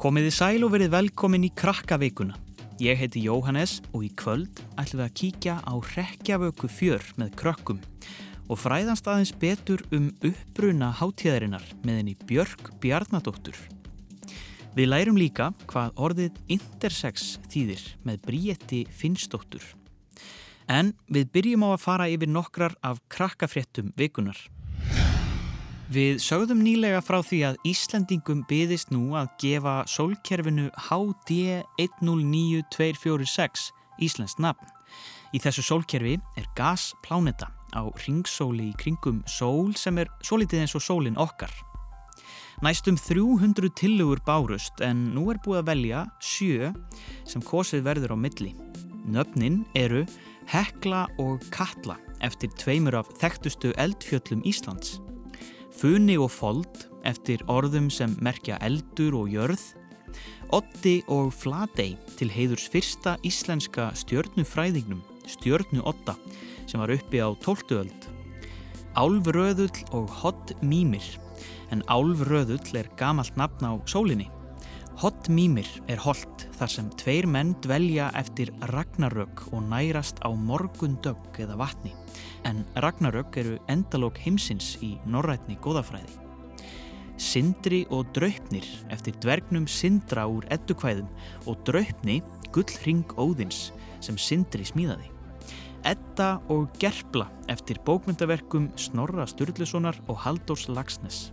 Komiði sæl og verið velkomin í krakkaveikuna. Ég heiti Jóhannes og í kvöld ætlum við að kíkja á rekjavöku fjör með krökkum og fræðanst aðeins betur um uppbruna hátíðarinnar með henni Björk Bjarnadóttur. Við lærum líka hvað orðið intersex þýðir með Bríetti Finnsdóttur. En við byrjum á að fara yfir nokkrar af krakkafréttum vikunar. Við sögðum nýlega frá því að Íslandingum byðist nú að gefa sólkerfinu HD 109246 Íslands nafn. Í þessu sólkerfi er gaspláneta á ringsóli í kringum sól sem er svo litið eins og sólinn okkar. Næstum 300 tillögur bárust en nú er búið að velja sjö sem kosið verður á milli. Nöfnin eru Hekla og Katla eftir tveimur af þekktustu eldfjöllum Íslands. Funi og Fold eftir orðum sem merkja eldur og jörð, Otti og Flatey til heiðurs fyrsta íslenska stjörnufræðingnum, Stjörnu Otta, sem var uppi á tóltuöld. Álfröðull og Hot Mýmir, en Álfröðull er gamalt nafn á sólinni. Hot Mýmir er holt þar sem tveir menn dvelja eftir ragnarök og nærast á morgundögg eða vatni en Ragnarök eru endalók heimsins í norrætni góðafræði. Sindri og draupnir eftir dvergnum Sindra úr eddukvæðum og draupni Gullring Óðins sem Sindri smíðaði. Edda og Gerpla eftir bókmyndaverkum Snorra Sturlusonar og Haldórs Lagsnes.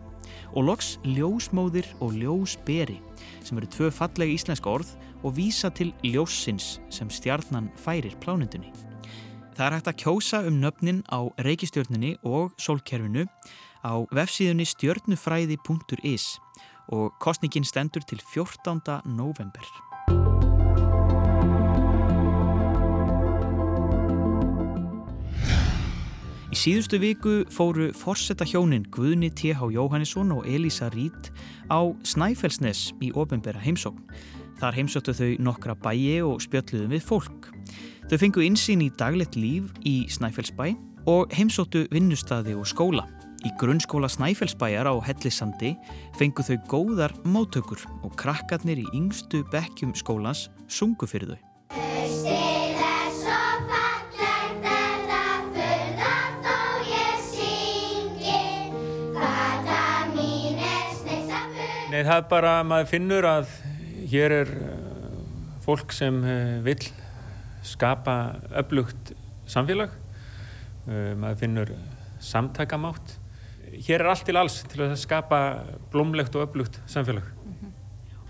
Og loks Ljósmóðir og Ljósberi sem eru tvö fallega íslenska orð og vísa til ljósins sem stjarnan færir plánundunni. Það er hægt að kjósa um nöfnin á reykistjörnunni og sólkerfinu á vefsíðunni stjörnufræði.is og kostningin stendur til 14. november. Í síðustu viku fóru forsetta hjónin Guðni T.H. Jóhannesson og Elisa Rít á Snæfellsnes í ofinbera heimsókn. Þar heimsóttu þau nokkra bæi og spjöldluðum við fólk. Þau fengu insýn í daglegt líf í Snæfellsbæ og heimsóttu vinnustadi og skóla. Í grunnskóla Snæfellsbæjar á Hellisandi fengu þau góðar móttökur og krakkarnir í yngstu bekkjum skólans sungu fyrir þau. Það bara, maður finnur að hér er eh, fólk sem eh, vil skapa öflugt samfélag. Uh, maður finnur samtakamátt. Hér er allt til alls til að skapa blómlegt og öflugt samfélag. -hmm.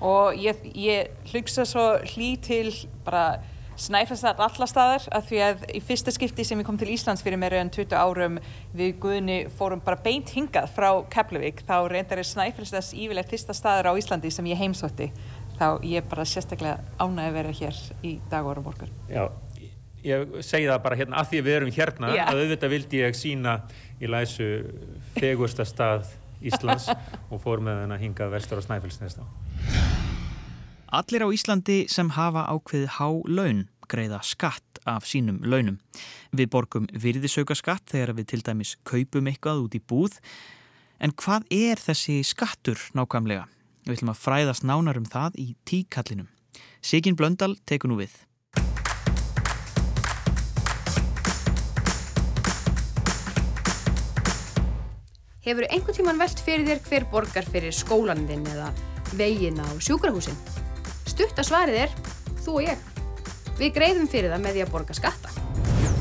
og ég, ég hlugsa svo hlý til bara Snæfellsstad allar staðar að því að í fyrsta skipti sem ég kom til Íslands fyrir meira en 20 árum við Guðni fórum bara beint hingað frá Keflavík þá reyndar er Snæfellsstads ívilegt fyrsta staður á Íslandi sem ég heimsótti þá ég er bara sérstaklega ánæg að vera hér í dag og ára morgun. Já, ég segi það bara hérna að því við erum hérna Já. að auðvitað vildi ég sína í læsu fegursta stað Íslands og fór með henn að hinga vestur á Snæfellsnest á. Allir á Íslandi sem hafa ákveðið há laun greiða skatt af sínum launum. Við borgum virðisauka skatt þegar við til dæmis kaupum eitthvað út í búð en hvað er þessi skattur nákvæmlega? Við ætlum að fræðast nánar um það í tíkallinum. Sigin Blöndal tekur nú við. Hefur einhvern tíman velt fyrir þér hver borgar fyrir skólaninn eða vegin á sjúkrahúsin? Stutt að svarið er þú og ég. Við greiðum fyrir það með því að borga skatta.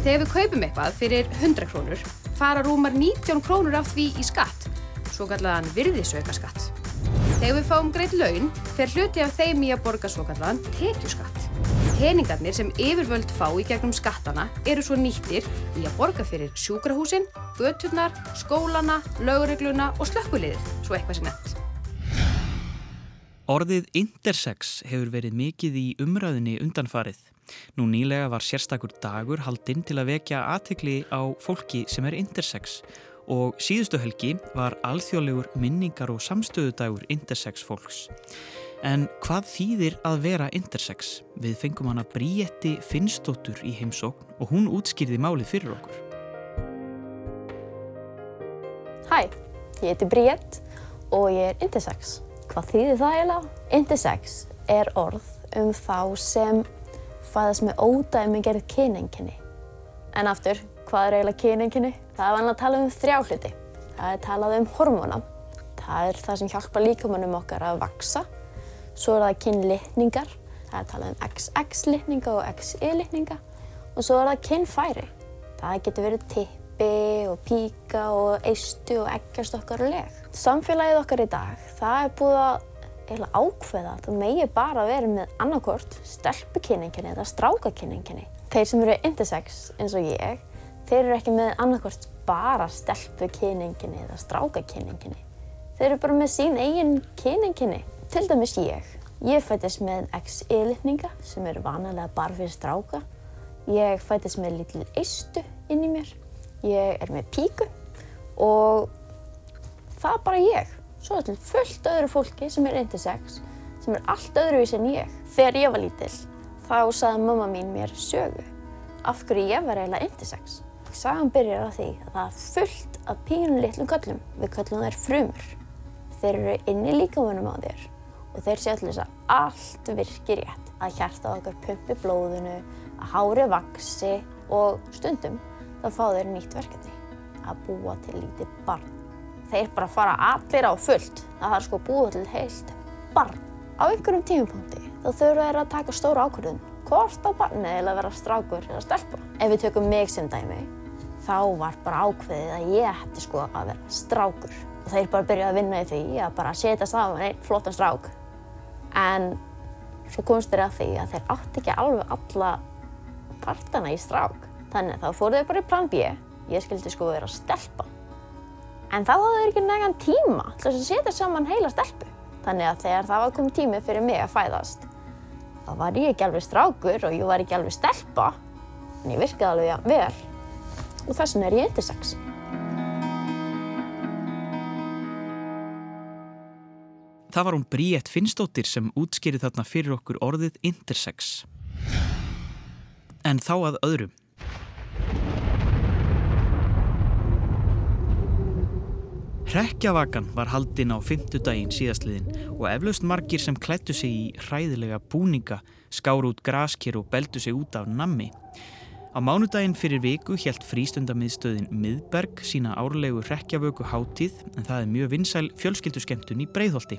Þegar við kaupum eitthvað fyrir 100 krónur fara rúmar 19 krónur af því í skatt, svo kallaðan virðisauka skatt. Þegar við fáum greitt laun, fer hluti af þeim í að borga svo kallan tekjuskatt. Peningarnir sem yfirvöld fá í gegnum skattana eru svo nýttir í að borga fyrir sjúkrahúsin, göturnar, skólana, löguregluna og slökkuliðið, svo eitthvað sem nefnt. Orðið intersex hefur verið mikið í umræðinni undanfarið. Nú nýlega var sérstakur dagur haldinn til að vekja aðtekli á fólki sem er intersex og síðustu helgi var alþjóðlegur minningar og samstöðudagur intersex fólks. En hvað þýðir að vera intersex? Við fengum hana Bríetti Finnsdóttur í heimsókn og hún útskýrði málið fyrir okkur. Hæ, ég heiti Bríett og ég er intersex. Hvað þýðir það eiginlega? Intersex er orð um þá sem fæðast með ódæmi gerð kynenginni. En aftur, hvað er eiginlega kynenginni? Það er vanlega að tala um þrjá hluti. Það er talað um hormóna. Það er það sem hjálpar líkamannum okkar að vaksa. Svo er það kynlitningar. Það er talað um XX-litninga og XY-litninga. Og svo er það kynfæri. Það getur verið tippi og píka og eistu og leg. Samfélagið okkar í dag, það er búið að eiginlega ákveða að þú megi bara verið með annarkort stelpukynninginni eða strákakynninginni. Þeir sem eru intersex eins og ég, þeir eru ekki með annarkort bara stelpukynninginni eða strákakynninginni. Þeir eru bara með sín eigin kynninginni. Til dæmis ég. Ég fættist með XY-litninga sem eru vanalega bara fyrir stráka. Ég fættist með lítil eistu inn í mér. Ég er með píku og það er bara ég. Svo er til fullt öðru fólki sem er intersex, sem er allt öðruvísi en ég. Þegar ég var lítill, þá sagði mamma mín mér sögu af hverju ég var eiginlega intersex. Sagan byrjar á því að það er fullt af pínu litlum köllum. Við köllum þær frumur. Þeir eru inni líkamannum á þér og þeir sé allir þess að allt virki rétt. Að hjartað okkar pumpi blóðinu, að hári vaksi og stundum þá fá þeir nýtt verkefni að búa til lítið barn. Þeir bara fara allir á fullt. Það þarf sko að búa til heilt barn. Á einhverjum tímupunkti þá þurfa þeir að taka stóra ákvörðun. Hvort á barnið eða vera strákur eða stelpa. Ef við tökum mig sem dæmi, þá var bara ákveðið að ég hætti sko að vera strákur. Og þeir bara byrjuði að vinna í því að bara setja saman einn flottan strák. En svo komst þeir að því að þeir átti ekki alveg alla partana í strák. Þannig að þá fóru þeir bara í plan B. Ég skildi sko vera stelpa. En þá hafði þeir ekki negan tíma til að setja saman heila stelpu. Þannig að þegar það var komið tími fyrir mig að fæðast, þá var ég ekki alveg strákur og ég var ekki alveg stelpa. En ég virkaði alveg ja, vel. Og þess vegna er ég intersex. Það var hún Bríett Finnsdóttir sem útskýrið þarna fyrir okkur orðið intersex. En þá að öðrum. Hrekkjavakan var haldinn á fymtudaginn síðastliðin og eflaust margir sem klættu sig í hræðilega búninga, skáru út graskir og beldu sig út af nammi. Á mánudaginn fyrir viku helt frístundamiðstöðin Miðberg sína árlegu hrekkjavöku hátíð en það er mjög vinsæl fjölskylduskemtun í Breiðholti.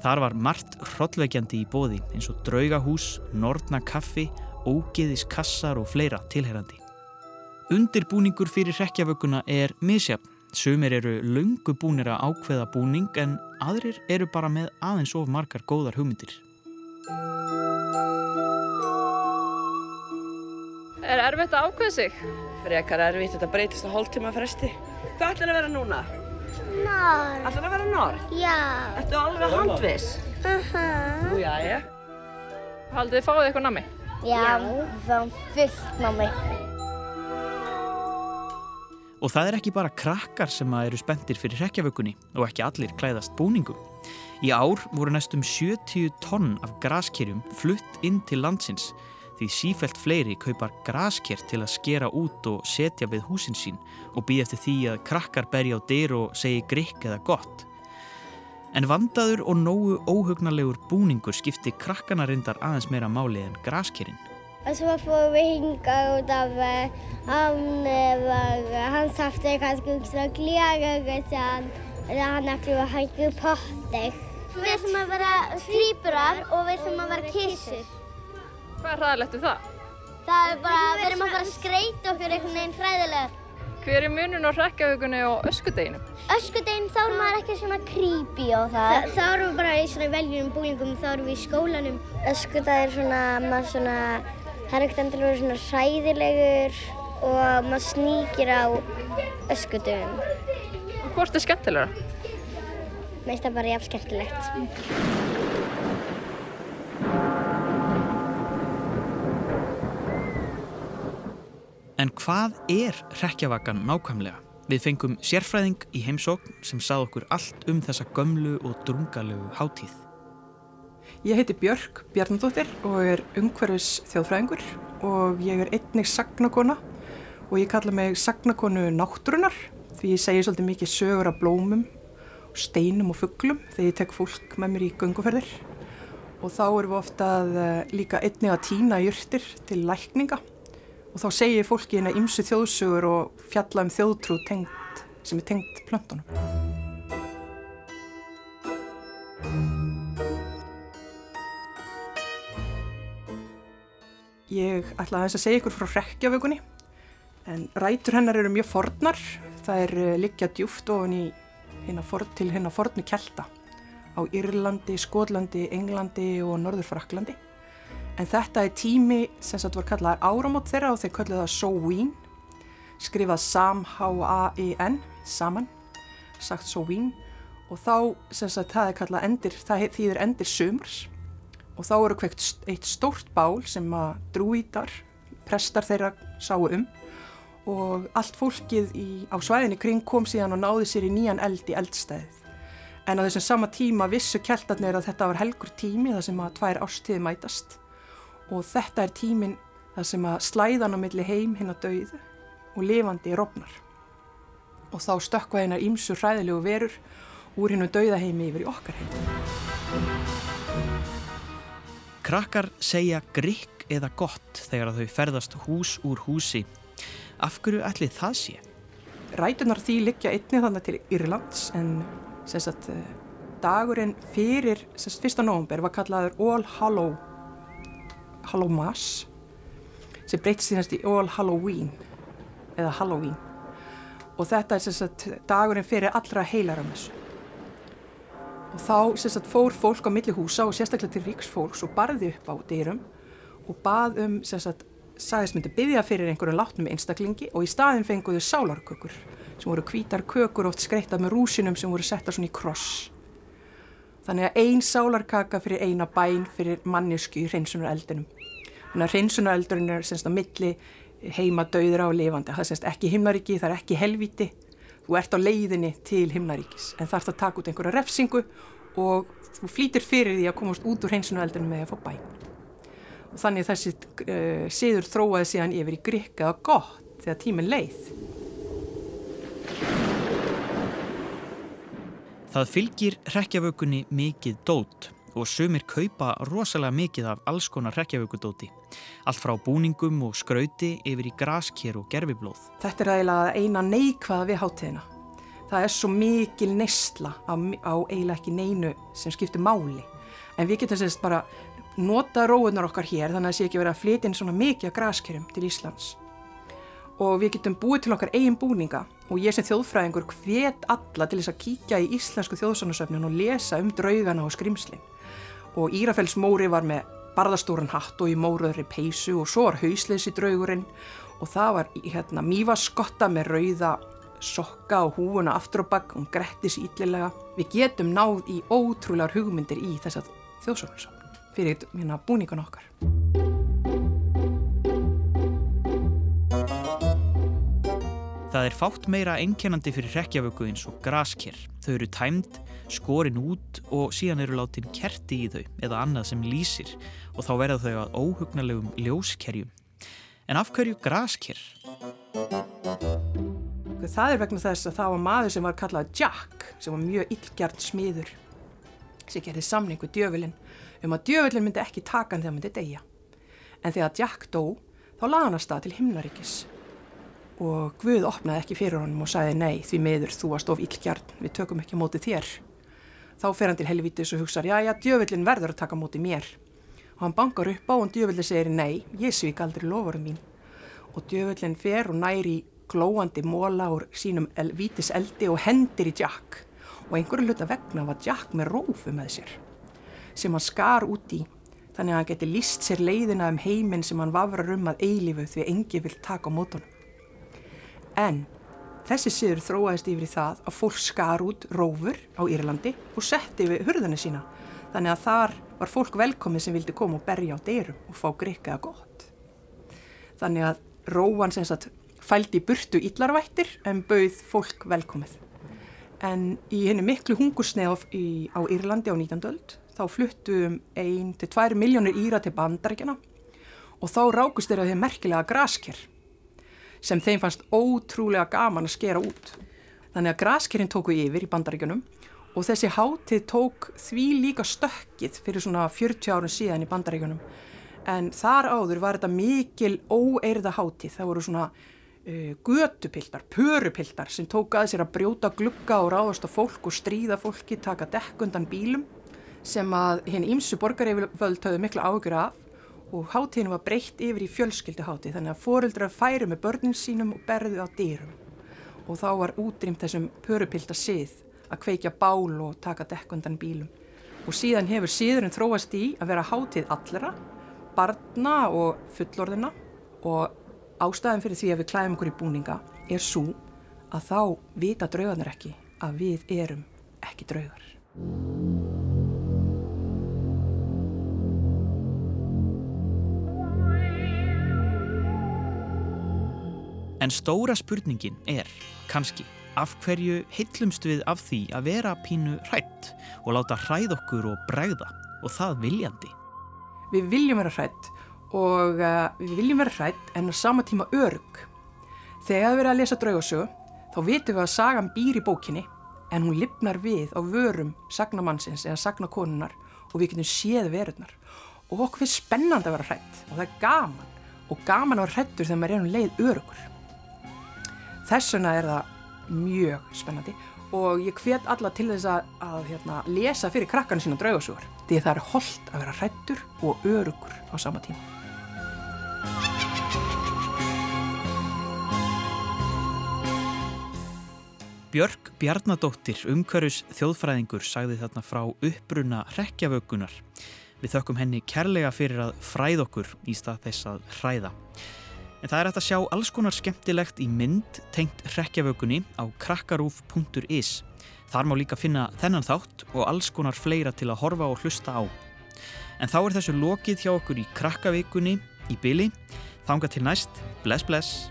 Þar var margt hrollveikjandi í bóði eins og draugahús, nortna kaffi, ógeðis kassar og fleira tilherrandi. Undirbúningur fyrir hrekkjavökuna er misjafn. Sumir eru löngu búnir að ákveða búning en aðrir eru bara með aðeins of margar góðar hugmyndir. Er erfitt að ákveða sig? Frekar erfitt, þetta breytist á hóltíma fresti. Hvað ætlar að vera núna? Norr. Ætlar að vera norr? Já. Ertu alveg handviss? Uh Nú, já, já. Haldið þið fáið eitthvað nammi? Já, við fáum fullt námi. Og það er ekki bara krakkar sem eru spendir fyrir hrekkjavökunni og ekki allir klæðast búningum. Í ár voru næstum 70 tonn af graskirjum flutt inn til landsins því sífelt fleiri kaupar grasker til að skera út og setja við húsin sín og býð eftir því að krakkar berja á dyr og segi grikk eða gott. En vandaður og nógu óhugnalegur búningur skipti krakkana reyndar aðeins meira máli en graskerinn. Og svo fórum við hingað út af eh, hann var, hann safti kannski umslag glérar sem hann ekki var hægju potti. Við ætlum að vera strípurar og við ætlum að vera kissur. Hvað er hræðilegt við það? Það er bara, við erum að fara að skreita okkur einhvern veginn hræðilegar. Hver er munun á hrekkjavökunni og öskudeginum? Öskudeginn þá er maður ekki svona creepy og það. Þa, þá erum við bara í svona veljunum búningum, þá erum við í skólanum. Öskudag er svona, maður svona, það er ekkert endilega verið svona hræðilegur og maður sníkir á öskudögum. Og hvort er skemmtilegra? Mér finnst það bara jafn skemmtilegt. En hvað er hrekkjavakan nákvæmlega? Við fengum sérfræðing í heimsókn sem sað okkur allt um þessa gömlu og drungalegu hátíð. Ég heiti Björk Bjarnadóttir og er umhverfis þjóðfræðingur og ég er einnig sagnakona og ég kalla mig sagnakonu náttúrunar því ég segi svolítið mikið sögur af blómum, steinum og fugglum þegar ég tek fólk með mér í gunguferðir og þá erum við ofta eh, líka einnig að týna júrtir til lækninga og þá segir fólki hérna ymsu þjóðsugur og fjalla um þjóðtrú tengt, sem er tengt plöntunum. Ég ætla að þess að segja ykkur frá hrekkjavökunni. En rætur hennar eru mjög fornar. Það er eh, liggja djúft ofan í hérna for, til hérna fornu kelta. Á Írlandi, Skotlandi, Englandi og Norður-Fraklandi. En þetta er tími sem sagt var kallaðar áramót þeirra og þeir kalluða Soween, skrifað Sam-H-A-I-N, saman, sagt Soween. Og þá sem sagt það er kallað endir, það þýðir endir sömurs og þá eru kveikt eitt stórt bál sem að drúítar, prestar þeirra sáu um og allt fólkið í, á svæðinni kring kom síðan og náði sér í nýjan eld í eldstæðið. En á þessum sama tíma vissu keltarnir að þetta var helgur tími þar sem að tvær ástíði mætast og þetta er tímin þar sem að slæðan á milli heim hinn að dauðu og lifandi rofnar. Og þá stökkva hennar ímsu hræðilegu verur úr hinn og dauðaheimi yfir í okkar heim. Krakkar segja grikk eða gott þegar þau ferðast hús úr húsi. Af hverju ætli það sé? Rætunar því liggja einnig þannig til Írlands en sagt, dagurinn fyrir sagt, 1. november var kallaður All Hallow, Hallow Mass sem breytist síðanst í All Halloween eða Halloween og þetta er sagt, dagurinn fyrir allra heilaramessu og þá sagt, fór fólk á milli húsa og sérstaklega til ríksfólks og barði upp á dyrum og bað um sagt, sagðist myndi byggja fyrir einhverju látnum einstaklingi og í staðin fenguðu sálarkökur sem voru hvítar kökur oft skreittað með rúsinum sem voru settar svona í kross. Þannig að ein sálarkaka fyrir eina bæn fyrir mannesku í hreinsunareldinum. Þannig að hreinsunareldurinn er semst á milli heima döður á lifandi. Það er semst ekki himnaríki, það er ekki helviti. Þú ert á leiðinni til himnaríkis en þarfst að taka út einhverja refsingu og þú flýtir fyrir því að komast út úr hreinsunareldinum með að fá bæn. Og þannig þessi uh, siður þróaði síðan yfir í grikka og gott þegar tíminn leið. Það fylgir hrekkjavökunni mikið dót og sumir kaupa rosalega mikið af alls konar hrekkjavökudóti. Allt frá búningum og skrauti yfir í grasker og gerfiblóð. Þetta er eiginlega eina neikvaða við hátíðina. Það er svo mikil neysla á, á eiginlega ekki neinu sem skiptir máli. En við getum sérst bara nota róunar okkar hér þannig að það sé ekki verið að flytja inn svona mikið af graskerum til Íslands. Og við getum búið til okkar eigin búninga og ég sem þjóðfræðingur hvet alla til þess að kíkja í íslensku þjóðsónasöfnun og lesa um draugana og skrimslinn. Og Írafels móri var með barðastóran hatt og í móruðri peysu og svo var hausleysi draugurinn og það var hérna, mývaskotta með rauða sokka og húuna aftur og bakk og grettis íllilega. Við getum náð í ótrúlegar hugmyndir í þess að þjóðsónasöfnun fyrir hérna, búningun okkar. Það er fátt meira einkennandi fyrir hrekkjavöku eins og grasker. Þau eru tæmd, skorin út og síðan eru látin kerti í þau eða annað sem lýsir og þá verða þau að óhugnalegum ljóskerjum. En af hverju grasker? Það er vegna þess að það var maður sem var kallað Jack sem var mjög illgjart smiður sem gerði samning við djöfulinn um að djöfullin myndi ekki taka hann þegar hann myndi deyja. En þegar Jack dó þá laði hann að stað til himnaríkis og Guð opnaði ekki fyrir honum og sagði nei því meður þú varst of illgjarn, við tökum ekki móti þér. Þá fer hann til helvítis og hugsaður, já já, djöfullin verður að taka móti mér. Og hann bankar upp á og djöfullin segir nei, ég svík aldrei lofurum mín. Og djöfullin fer og næri glóandi móla úr sínum el, vítis eldi og hendir í Jack. Og einhverju hluta vegna var Jack með rófu með sér, sem hann skar út í. Þannig að hann geti líst sér leiðina um heiminn sem hann vafrar um að eilifu því engi vil taka mótunum. En þessi siður þróaðist yfir í það að fólk skar út rófur á Írlandi og setti við hurðana sína. Þannig að þar var fólk velkomið sem vildi koma og berja á dyrum og fá grikkaða gott. Þannig að róan sem sagt fældi burtu illarvættir en bauð fólk velkomið. En í henni miklu hungursneið á Írlandi á 19. öld þá þá fluttu um 1-2 miljónir íra til bandarækjana og þá rákust þeirra því merkilega grasker sem þeim fannst ótrúlega gaman að skera út. Þannig að graskerinn tóku yfir í bandarækjunum og þessi hátið tók því líka stökkið fyrir svona 40 árun síðan í bandarækjunum. En þar áður var þetta mikil óeirða hátið. Það voru svona uh, götupiltar, pörupiltar sem tók að sér að brjóta glugga og ráðast á fólk og stríða fólki, taka dekk undan bílum sem að hinn ímsu borgareiföld höfðu mikla ágjur af og hátíðinu var breytt yfir í fjölskylduhátíð þannig að foreldrar færu með börnin sínum og berðu á dýrum og þá var útrýmt þessum pörupilta sið að kveikja bál og taka dekk undan bílum. Og síðan hefur síðurinn þróast í að vera hátíð allra, barna og fullorðina og ástæðan fyrir því að við klæðum okkur í búninga er svo að þá vita draugarnir ekki að við erum ekki draugar. En stóra spurningin er, kannski, af hverju heillumst við af því að vera pínu hrætt og láta hræð okkur og bregða og það viljandi? Við viljum vera hrætt og uh, við viljum vera hrætt en á sama tíma örg. Þegar við erum að lesa draugasögu þá vitum við að sagan býr í bókinni en hún lifnar við á vörum sagnamannsins eða sagnakonunar og við getum séð verunar. Og okkur finnst spennandi að vera hrætt og það er gaman og gaman að vera hrættur þegar maður er um leið örugur. Þess vegna er það mjög spennandi og ég hvet alla til þess að, að hérna, lesa fyrir krakkarnu sína draugasögur því það er holdt að vera hrættur og örugur á sama tíma. Björg Bjarnadóttir, umhverjus þjóðfræðingur, sagði þarna frá uppbruna rekjavökunar. Við þökkum henni kærlega fyrir að fræð okkur í stað þess að hræða. En það er hægt að sjá alls konar skemmtilegt í mynd tengt rekjavökunni á krakkarúf.is. Þar má líka finna þennan þátt og alls konar fleira til að horfa og hlusta á. En þá er þessu lokið hjá okkur í krakkavíkunni í byli. Þánga til næst. Bless, bless.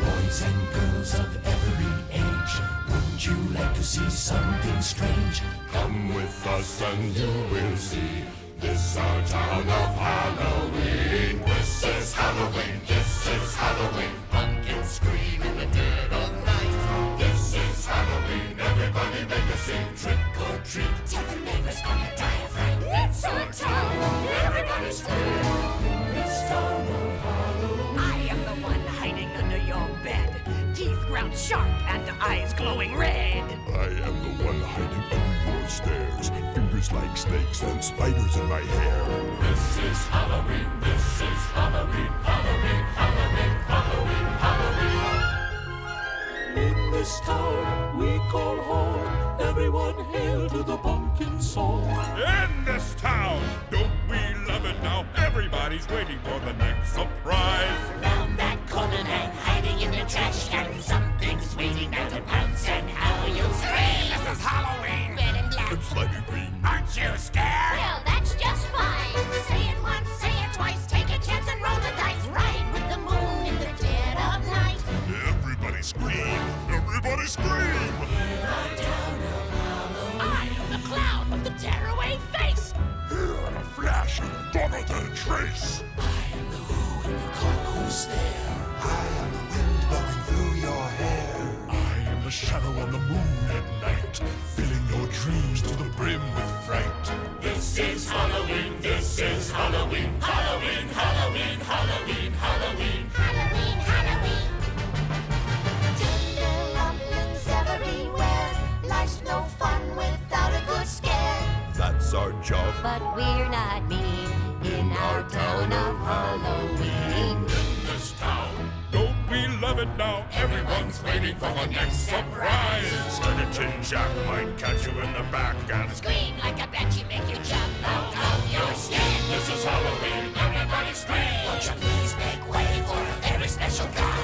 Boys and girls of every age, wouldn't you like to see something strange? Come with us and you will see. This our town of Halloween. This is Halloween. This is Halloween. Pumpkins scream in the dead of night. This is Halloween. Everybody make a scene. Trick or treat. Tell the neighbors gonna die of fright. It's our town. Everybody scream. This town of Halloween. I am the one hiding under your bed. Teeth ground sharp and eyes glowing red. I am the one hiding stairs. Fingers like snakes and spiders in my hair. This is Halloween. This is Halloween. Halloween. Halloween. Halloween. Halloween. In this town we call home. Everyone hail to the pumpkin song. In this town, don't we love it now? Everybody's waiting for the next surprise. Round that corner and hiding in the trash can. Something's waiting now to pounce and how you'll scream. This is Halloween. Red and slimy green. Aren't you scared? Well, that's just fine. Say it once, say it twice. Take a chance and roll the dice. Ride with the moon in the dead of night. Everybody scream. Everybody scream. I am the clown with the tearaway face. Here in a flash, gone without a trace. I am the wind calling who's there? I am the wind blowing through your hair. I am the shadow on the moon at night, filling dreams to the brim with fright. This is Halloween. This is Halloween. Halloween, Halloween, Halloween, Halloween. Halloween, Halloween. Tender everywhere. Life's no fun without a good scare. That's our job. But we're not mean in our town of Halloween. This it now? Everyone's waiting for the next surprise. Skeleton Jack might catch you in the back and Scream like a banshee, make you jump out of your skin. This is Halloween. Everybody scream. Won't you please make way for a very special guy?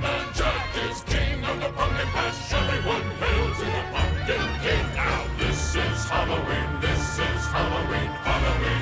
Man Jack is king of the pumpkin patch. Everyone hail to the pumpkin king. Now this is Halloween. This is. Halloween. Halloween.